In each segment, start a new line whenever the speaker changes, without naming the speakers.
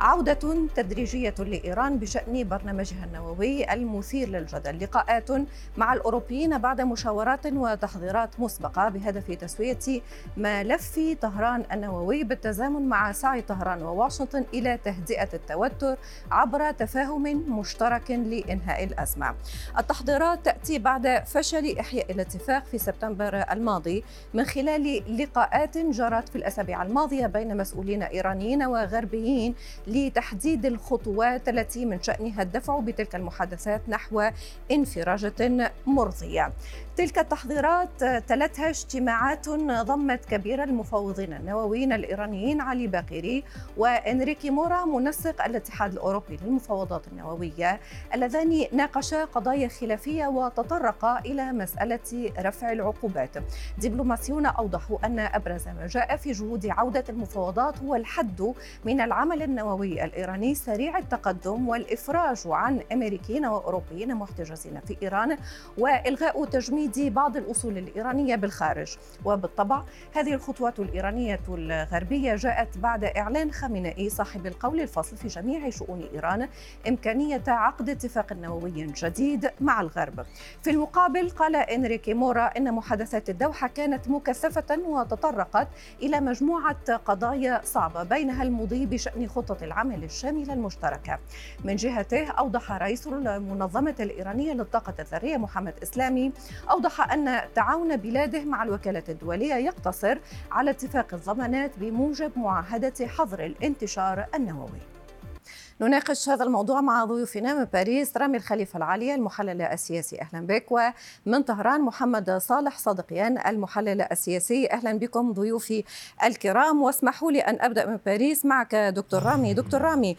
عودة تدريجية لإيران بشأن برنامجها النووي المثير للجدل. لقاءات مع الأوروبيين بعد مشاورات وتحضيرات مسبقة بهدف تسوية ملف طهران النووي بالتزامن مع سعي طهران وواشنطن إلى تهدئة التوتر عبر تفاهم مشترك لإنهاء الأزمة. التحضيرات تأتي بعد فشل إحياء الاتفاق في سبتمبر الماضي من خلال لقاءات جرت في الأسابيع الماضية بين مسؤولين إيرانيين وغربيين لتحديد الخطوات التي من شأنها الدفع بتلك المحادثات نحو انفراجة مرضية. تلك التحضيرات تلتها اجتماعات ضمت كبير المفوضين النوويين الإيرانيين علي باقيري وإنريكي مورا منسق الاتحاد الأوروبي للمفاوضات النووية اللذان ناقشا قضايا خلافية وتطرقا إلى مسألة رفع العقوبات. دبلوماسيون أوضحوا أن أبرز ما جاء في جهود عودة المفاوضات هو الحد من العمل النووي الإيراني سريع التقدم والإفراج عن أمريكيين وأوروبيين محتجزين في إيران وإلغاء تجميد تأييد بعض الأصول الإيرانية بالخارج. وبالطبع هذه الخطوات الإيرانية الغربية جاءت بعد إعلان خامنئي صاحب القول الفصل في جميع شؤون إيران إمكانية عقد اتفاق نووي جديد مع الغرب. في المقابل قال إنريكي مورا إن محادثات الدوحة كانت مكثفة وتطرقت إلى مجموعة قضايا صعبة بينها المضي بشأن خطة العمل الشاملة المشتركة. من جهته أوضح رئيس المنظمة الإيرانية للطاقة الذرية محمد إسلامي أوضح أن تعاون بلاده مع الوكالة الدولية يقتصر على اتفاق الضمانات بموجب معاهدة حظر الانتشار النووي. نناقش هذا الموضوع مع ضيوفنا من باريس رامي الخليفة العالية المحلل السياسي. أهلا بك. ومن طهران محمد صالح صادقيان المحلل السياسي. أهلا بكم ضيوفي الكرام. واسمحوا لي أن أبدأ من باريس معك دكتور رامي. دكتور رامي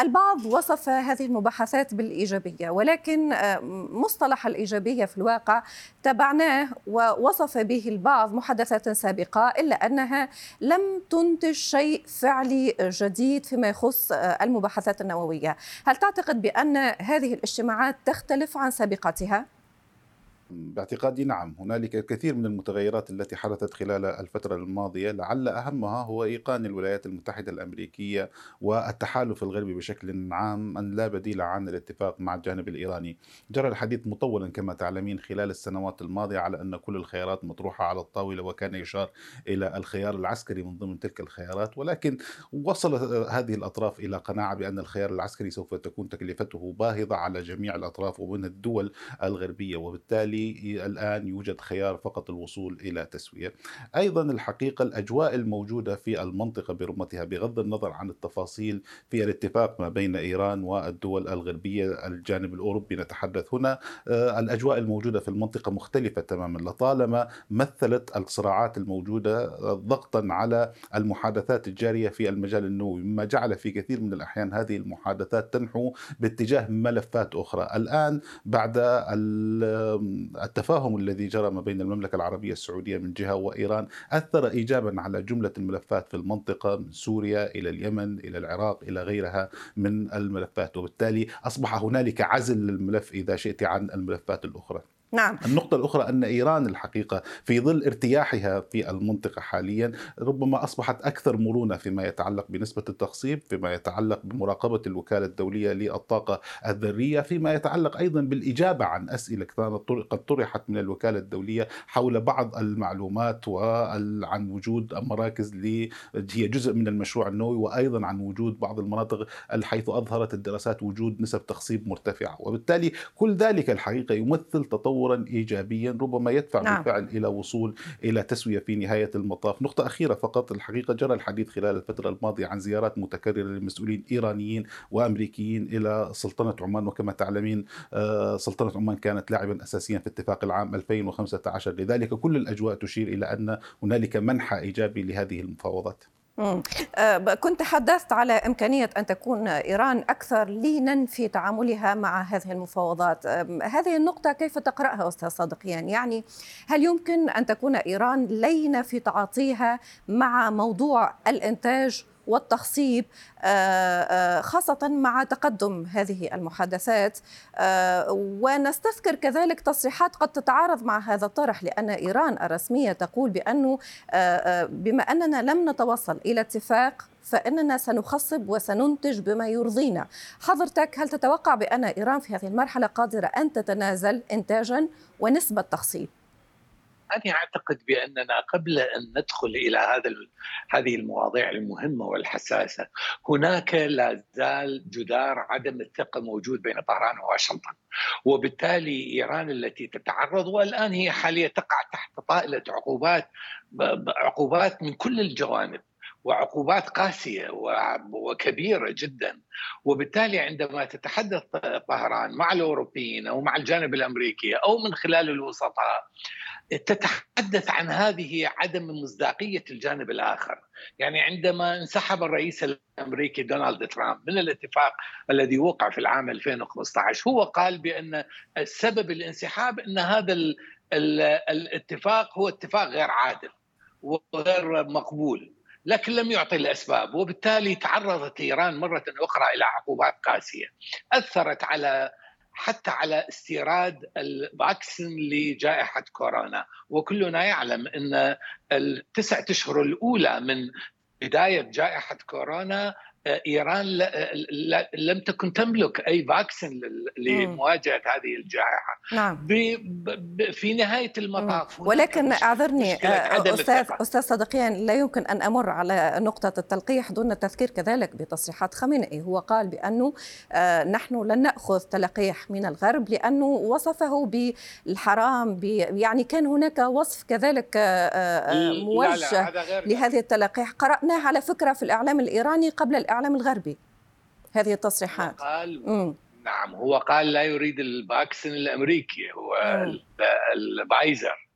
البعض وصف هذه المباحثات بالإيجابية ولكن آه، مصطلح الإيجابية في الواقع تبعناه ووصف به البعض محادثات سابقة إلا أنها لم تنتج شيء فعلي جديد فيما يخص آه، المباحثات النووية هل تعتقد بأن هذه الاجتماعات تختلف عن سابقتها؟
باعتقادي نعم هنالك الكثير من المتغيرات التي حدثت خلال الفترة الماضية لعل أهمها هو إيقان الولايات المتحدة الأمريكية والتحالف الغربي بشكل عام أن لا بديل عن الاتفاق مع الجانب الإيراني. جرى الحديث مطولا كما تعلمين خلال السنوات الماضية على أن كل الخيارات مطروحة على الطاولة وكان يشار إلى الخيار العسكري من ضمن تلك الخيارات ولكن وصل هذه الأطراف إلى قناعة بأن الخيار العسكري سوف تكون تكلفته باهظة على جميع الأطراف ومن الدول الغربية وبالتالي الآن يوجد خيار فقط الوصول إلى تسوية. أيضا الحقيقة الأجواء الموجودة في المنطقة برمتها بغض النظر عن التفاصيل في الاتفاق ما بين إيران والدول الغربية الجانب الأوروبي نتحدث هنا. آه، الأجواء الموجودة في المنطقة مختلفة تماما. لطالما مثلت الصراعات الموجودة ضغطا على المحادثات الجارية في المجال النووي مما جعل في كثير من الأحيان هذه المحادثات تنحو باتجاه ملفات أخرى. الآن بعد التفاهم الذي جرى ما بين المملكة العربية السعودية من جهة وإيران أثر إيجابا على جملة الملفات في المنطقة من سوريا إلى اليمن إلى العراق إلى غيرها من الملفات وبالتالي أصبح هنالك عزل للملف إذا شئت عن الملفات الأخرى.
نعم.
النقطة الأخرى أن إيران الحقيقة في ظل ارتياحها في المنطقة حاليا ربما أصبحت أكثر مرونة فيما يتعلق بنسبة التخصيب فيما يتعلق بمراقبة الوكالة الدولية للطاقة الذرية فيما يتعلق أيضا بالإجابة عن أسئلة قد طرحت من الوكالة الدولية حول بعض المعلومات وعن وجود مراكز هي جزء من المشروع النووي وأيضا عن وجود بعض المناطق حيث أظهرت الدراسات وجود نسب تخصيب مرتفعة. وبالتالي كل ذلك الحقيقة يمثل تطور تطورا إيجابيا ربما يدفع نعم. بالفعل إلى وصول إلى تسوية في نهاية المطاف، نقطة أخيرة فقط الحقيقة جرى الحديث خلال الفترة الماضية عن زيارات متكررة لمسؤولين إيرانيين وأمريكيين إلى سلطنة عمان وكما تعلمين آه، سلطنة عمان كانت لاعبا اساسيا في اتفاق العام 2015 لذلك كل الأجواء تشير إلى أن هنالك منحى إيجابي لهذه المفاوضات.
آه، كنت تحدثت على إمكانية أن تكون إيران أكثر لينا في تعاملها مع هذه المفاوضات. هذه النقطة كيف تقرأها أستاذ صادقيان يعني هل يمكن أن تكون إيران لينة في تعاطيها مع موضوع الإنتاج والتخصيب خاصة مع تقدم هذه المحادثات ونستذكر كذلك تصريحات قد تتعارض مع هذا الطرح لأن إيران الرسمية تقول بأنه بما أننا لم نتوصل إلى اتفاق فإننا سنخصب وسننتج بما يرضينا حضرتك هل تتوقع بأن إيران في هذه المرحلة قادرة أن تتنازل إنتاجا ونسبة تخصيب؟
أنا أعتقد بأننا قبل أن ندخل إلى هذا هذه المواضيع المهمة والحساسة هناك لا زال جدار عدم الثقة موجود بين طهران وواشنطن وبالتالي إيران التي تتعرض والآن هي حاليا تقع تحت طائلة عقوبات عقوبات من كل الجوانب. وعقوبات قاسية وكبيرة جدا. وبالتالي عندما تتحدث طهران مع الأوروبيين أو مع الجانب الأمريكي أو من خلال الوسطاء تتحدث عن هذه عدم مصداقية الجانب الآخر، يعني عندما انسحب الرئيس الأمريكي دونالد ترامب من الاتفاق الذي وقع في العام 2015 هو قال بأن السبب الانسحاب أن هذا الاتفاق هو اتفاق غير عادل وغير مقبول. لكن لم يعطي الأسباب وبالتالي تعرضت إيران مرة أخرى إلى عقوبات قاسية. أثرت على حتى على استيراد ال vaccine لجائحة كورونا. وكلنا يعلم إن التسعة أشهر الأولى من بداية جائحة كورونا إيران لم تكن تملك أي vaccine لمواجهة هذه الجائحة.
نعم.
في نهاية المطاف
ولكن أعذرني آه، أستاذ أستاذ صدقيان لا يمكن أن أمر على نقطة التلقيح دون التذكير كذلك بتصريحات خامنئي. هو قال بأنه آه، نحن لن نأخذ تلقيح من الغرب لأنه وصفه بالحرام يعني كان هناك وصف كذلك آه، موجه لهذه التلقيح. قرأناه على فكرة في الإعلام الإيراني قبل الإعلام الغربي. هذه التصريحات.
قال مم. نعم هو قال لا يريد ال vaccine الأمريكي هو الفايزر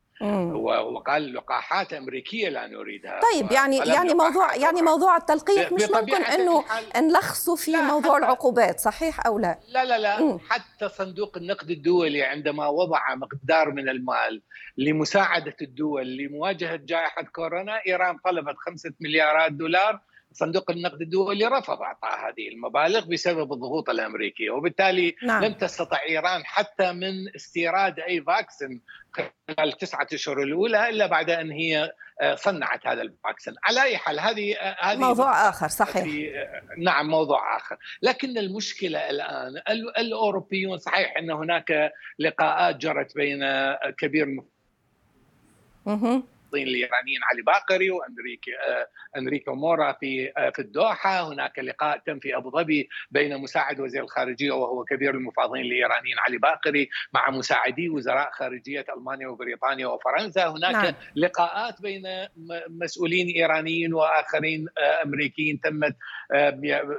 وقال لقاحات أمريكية لا نريدها.
طيب يعني يعني موضوع يعني موضوع التلقيح مش ممكن إنه نلخصه في موضوع العقوبات صحيح أو لا؟
لا لا لا. مم. حتى صندوق النقد الدولي عندما وضع مقدار من المال لمساعدة الدول لمواجهة جائحة كورونا إيران طلبت خمسة مليارات دولار صندوق النقد الدولي رفض إعطاء هذه المبالغ بسبب الضغوط الأمريكية وبالتالي نعم. لم تستطع إيران حتى من استيراد أي vaccine خلال التسعه أشهر الأولى إلا بعد أن هي آه، صنعت هذا ال vaccine. على أي حال هذه
آه، هذه موضوع آخر صحيح.
آه، نعم موضوع آخر. لكن المشكلة الآن الأوروبيون صحيح أن هناك لقاءات جرت بين كبير المفوضين الإيرانيين علي باقري وانريكي آه، أنريكو مورا في آه، في الدوحة، هناك لقاء تم في أبو ظبي بين مساعد وزير الخارجية وهو كبير المفاوضين الإيرانيين علي باقري مع مساعدي وزراء خارجية ألمانيا وبريطانيا وفرنسا، هناك نعم. لقاءات بين مسؤولين إيرانيين وآخرين آه، أمريكيين تمت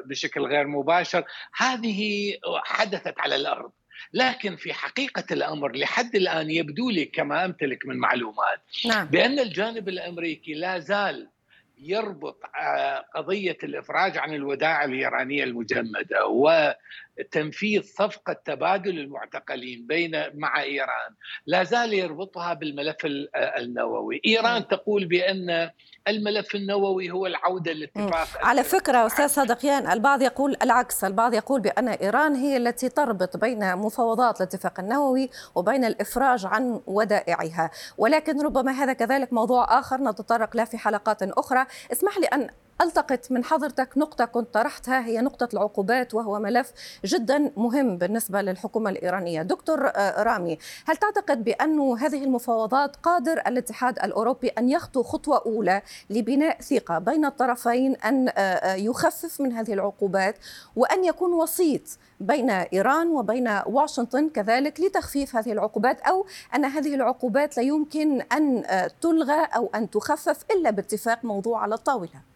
بشكل غير مباشر، هذه حدثت على الأرض. لكن في حقيقة الأمر لحد الآن يبدو لي كما أمتلك من معلومات نعم. بأن الجانب الأمريكي لا زال يربط آه، قضية الإفراج عن الودائع الإيرانية المجمدة وتنفيذ صفقة تبادل المعتقلين بين مع إيران. لا زال يربطها بالملف النووي. إيران تقول بأن الملف النووي هو العودة للاتفاق
على فكرة أستاذ صدقيان البعض يقول العكس البعض يقول بأن إيران هي التي تربط بين مفاوضات الاتفاق النووي وبين الإفراج عن ودائعها. ولكن ربما هذا كذلك موضوع آخر نتطرق له في حلقات أخرى. اسمح لي أن التقط من حضرتك نقطة كنت طرحتها هي نقطة العقوبات وهو ملف جدا مهم بالنسبة للحكومة الإيرانية. دكتور آه، رامي هل تعتقد بأن هذه المفاوضات قادر الاتحاد الأوروبي أن يخطو خطوة أولى لبناء ثقة بين الطرفين أن آه، آه، يخفف من هذه العقوبات وأن يكون وسيط بين إيران وبين واشنطن كذلك لتخفيف هذه العقوبات أو أن هذه العقوبات لا يمكن أن تلغى أو أن تخفف إلا باتفاق موضوع على الطاولة؟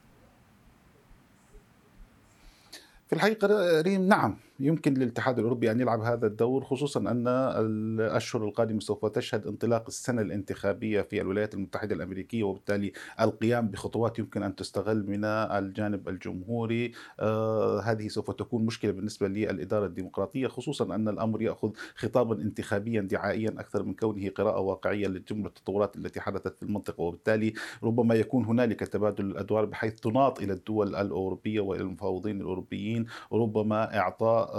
في الحقيقة ريم نعم. يمكن للاتحاد الأوروبي أن يلعب هذا الدور خصوصا أن الأشهر القادمة سوف تشهد انطلاق السنة الانتخابية في الولايات المتحدة الأمريكية وبالتالي القيام بخطوات يمكن أن تستغل من الجانب الجمهوري. آه هذه سوف تكون مشكلة بالنسبة للإدارة الديمقراطية خصوصا أن الأمر يأخذ خطابا انتخابيا دعائيا أكثر من كونه قراءة واقعية لجملة التطورات التي حدثت في المنطقة وبالتالي ربما يكون هنالك تبادل الأدوار بحيث تناط إلى الدول الأوروبية والى المفاوضين الأوروبيين ربما إعطاء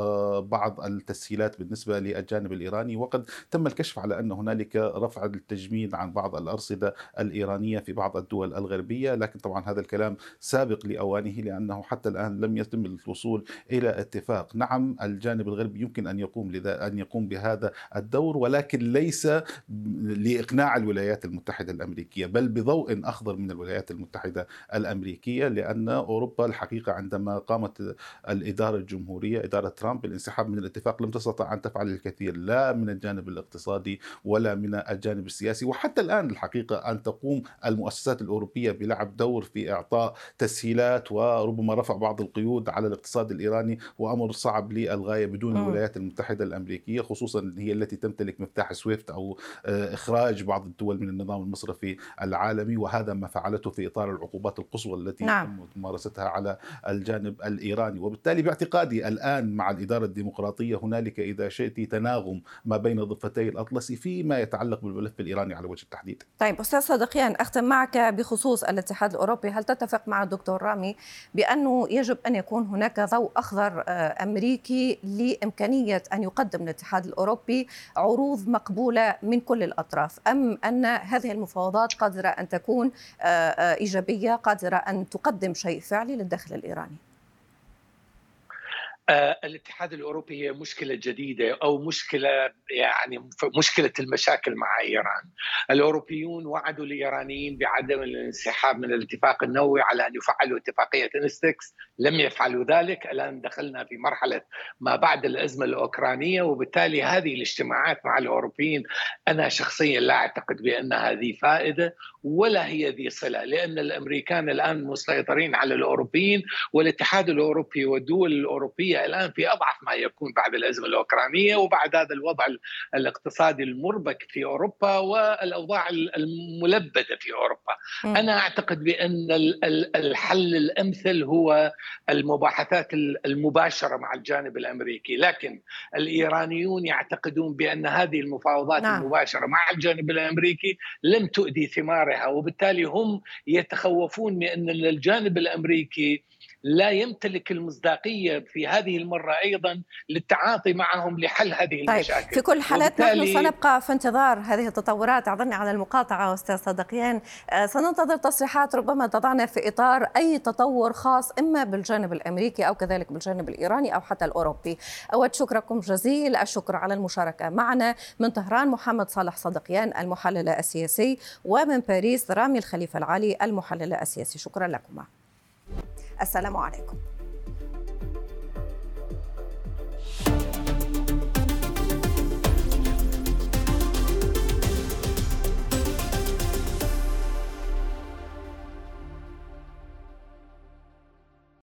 بعض التسهيلات بالنسبة للجانب الإيراني. وقد تم الكشف على أن هنالك رفع التجميد عن بعض الأرصدة الإيرانية في بعض الدول الغربية. لكن طبعا هذا الكلام سابق لأوانه لأنه حتى الآن لم يتم الوصول إلى اتفاق. نعم الجانب الغربي يمكن أن يقوم لذا أن يقوم بهذا الدور ولكن ليس لإقناع الولايات المتحدة الأمريكية بل بضوء أخضر من الولايات المتحدة الأمريكية لأن أوروبا الحقيقة عندما قامت الإدارة الجمهورية إدارة ترامب بالانسحاب من الاتفاق لم تستطع أن تفعل الكثير لا من الجانب الاقتصادي ولا من الجانب السياسي. وحتى الآن الحقيقة أن تقوم المؤسسات الأوروبية بلعب دور في إعطاء تسهيلات وربما رفع بعض القيود على الاقتصاد الإيراني وأمر صعب للغاية بدون الولايات المتحدة الأمريكية خصوصا هي التي تمتلك مفتاح سويفت أو آه، إخراج بعض الدول من النظام المصرفي العالمي. وهذا ما فعلته في إطار العقوبات القصوى التي نعم. تم ممارستها على الجانب الإيراني. وبالتالي باعتقادي الآن مع الإدارة الديمقراطية هنالك إذا شئت تناغم ما بين ضفتي الاطلسي فيما يتعلق بالملف الإيراني على وجه التحديد.
طيب أستاذ صدقيان أختم معك بخصوص الاتحاد الأوروبي، هل تتفق مع الدكتور رامي بأنه يجب أن يكون هناك ضوء أخضر آه، أمريكي لإمكانية أن يقدم الاتحاد الأوروبي عروض مقبولة من كل الأطراف، أم أن هذه المفاوضات قادرة أن تكون آه، آه، إيجابية، قادرة أن تقدم شيء فعلي للداخل الإيراني؟
آه، الاتحاد الأوروبي هي مشكلة جديدة أو مشكلة يعني مشكلة المشاكل مع إيران. الأوروبيون وعدوا الإيرانيين بعدم الانسحاب من الاتفاق النووي على أن يفعلوا اتفاقية إنستكس، لم يفعلوا ذلك، الآن دخلنا في مرحلة ما بعد الأزمة الأوكرانية وبالتالي هذه الاجتماعات مع الأوروبيين أنا شخصيا لا أعتقد بأن هذه فائدة ولا هي ذي صلة لأن الأمريكان الآن مسيطرين على الأوروبيين والاتحاد الأوروبي والدول الأوروبية الان في أضعف ما يكون بعد الأزمة الأوكرانية وبعد هذا الوضع الاقتصادي المربك في أوروبا والأوضاع الملبدة في أوروبا. م. أنا أعتقد بأن الحل الأمثل هو المباحثات المباشرة مع الجانب الأمريكي، لكن الإيرانيون يعتقدون بأن هذه المفاوضات نعم. المباشرة مع الجانب الأمريكي لم تؤدي ثمارها وبالتالي هم يتخوفون من أن الجانب الأمريكي لا يمتلك المصداقية في هذه المرة أيضا للتعاطي معهم لحل هذه طيب المشاكل.
في كل الحالات نحن سنبقى في انتظار هذه التطورات اعذرني على المقاطعة أستاذ صدقيان آه، سننتظر تصريحات ربما تضعنا في إطار أي تطور خاص إما بالجانب الأمريكي أو كذلك بالجانب الإيراني أو حتى الأوروبي. أود شكركم جزيل الشكر على المشاركة معنا من طهران محمد صالح صدقيان المحلل السياسي ومن باريس رامي الخليفة العالي المحلل السياسي شكرا لكما. السلام عليكم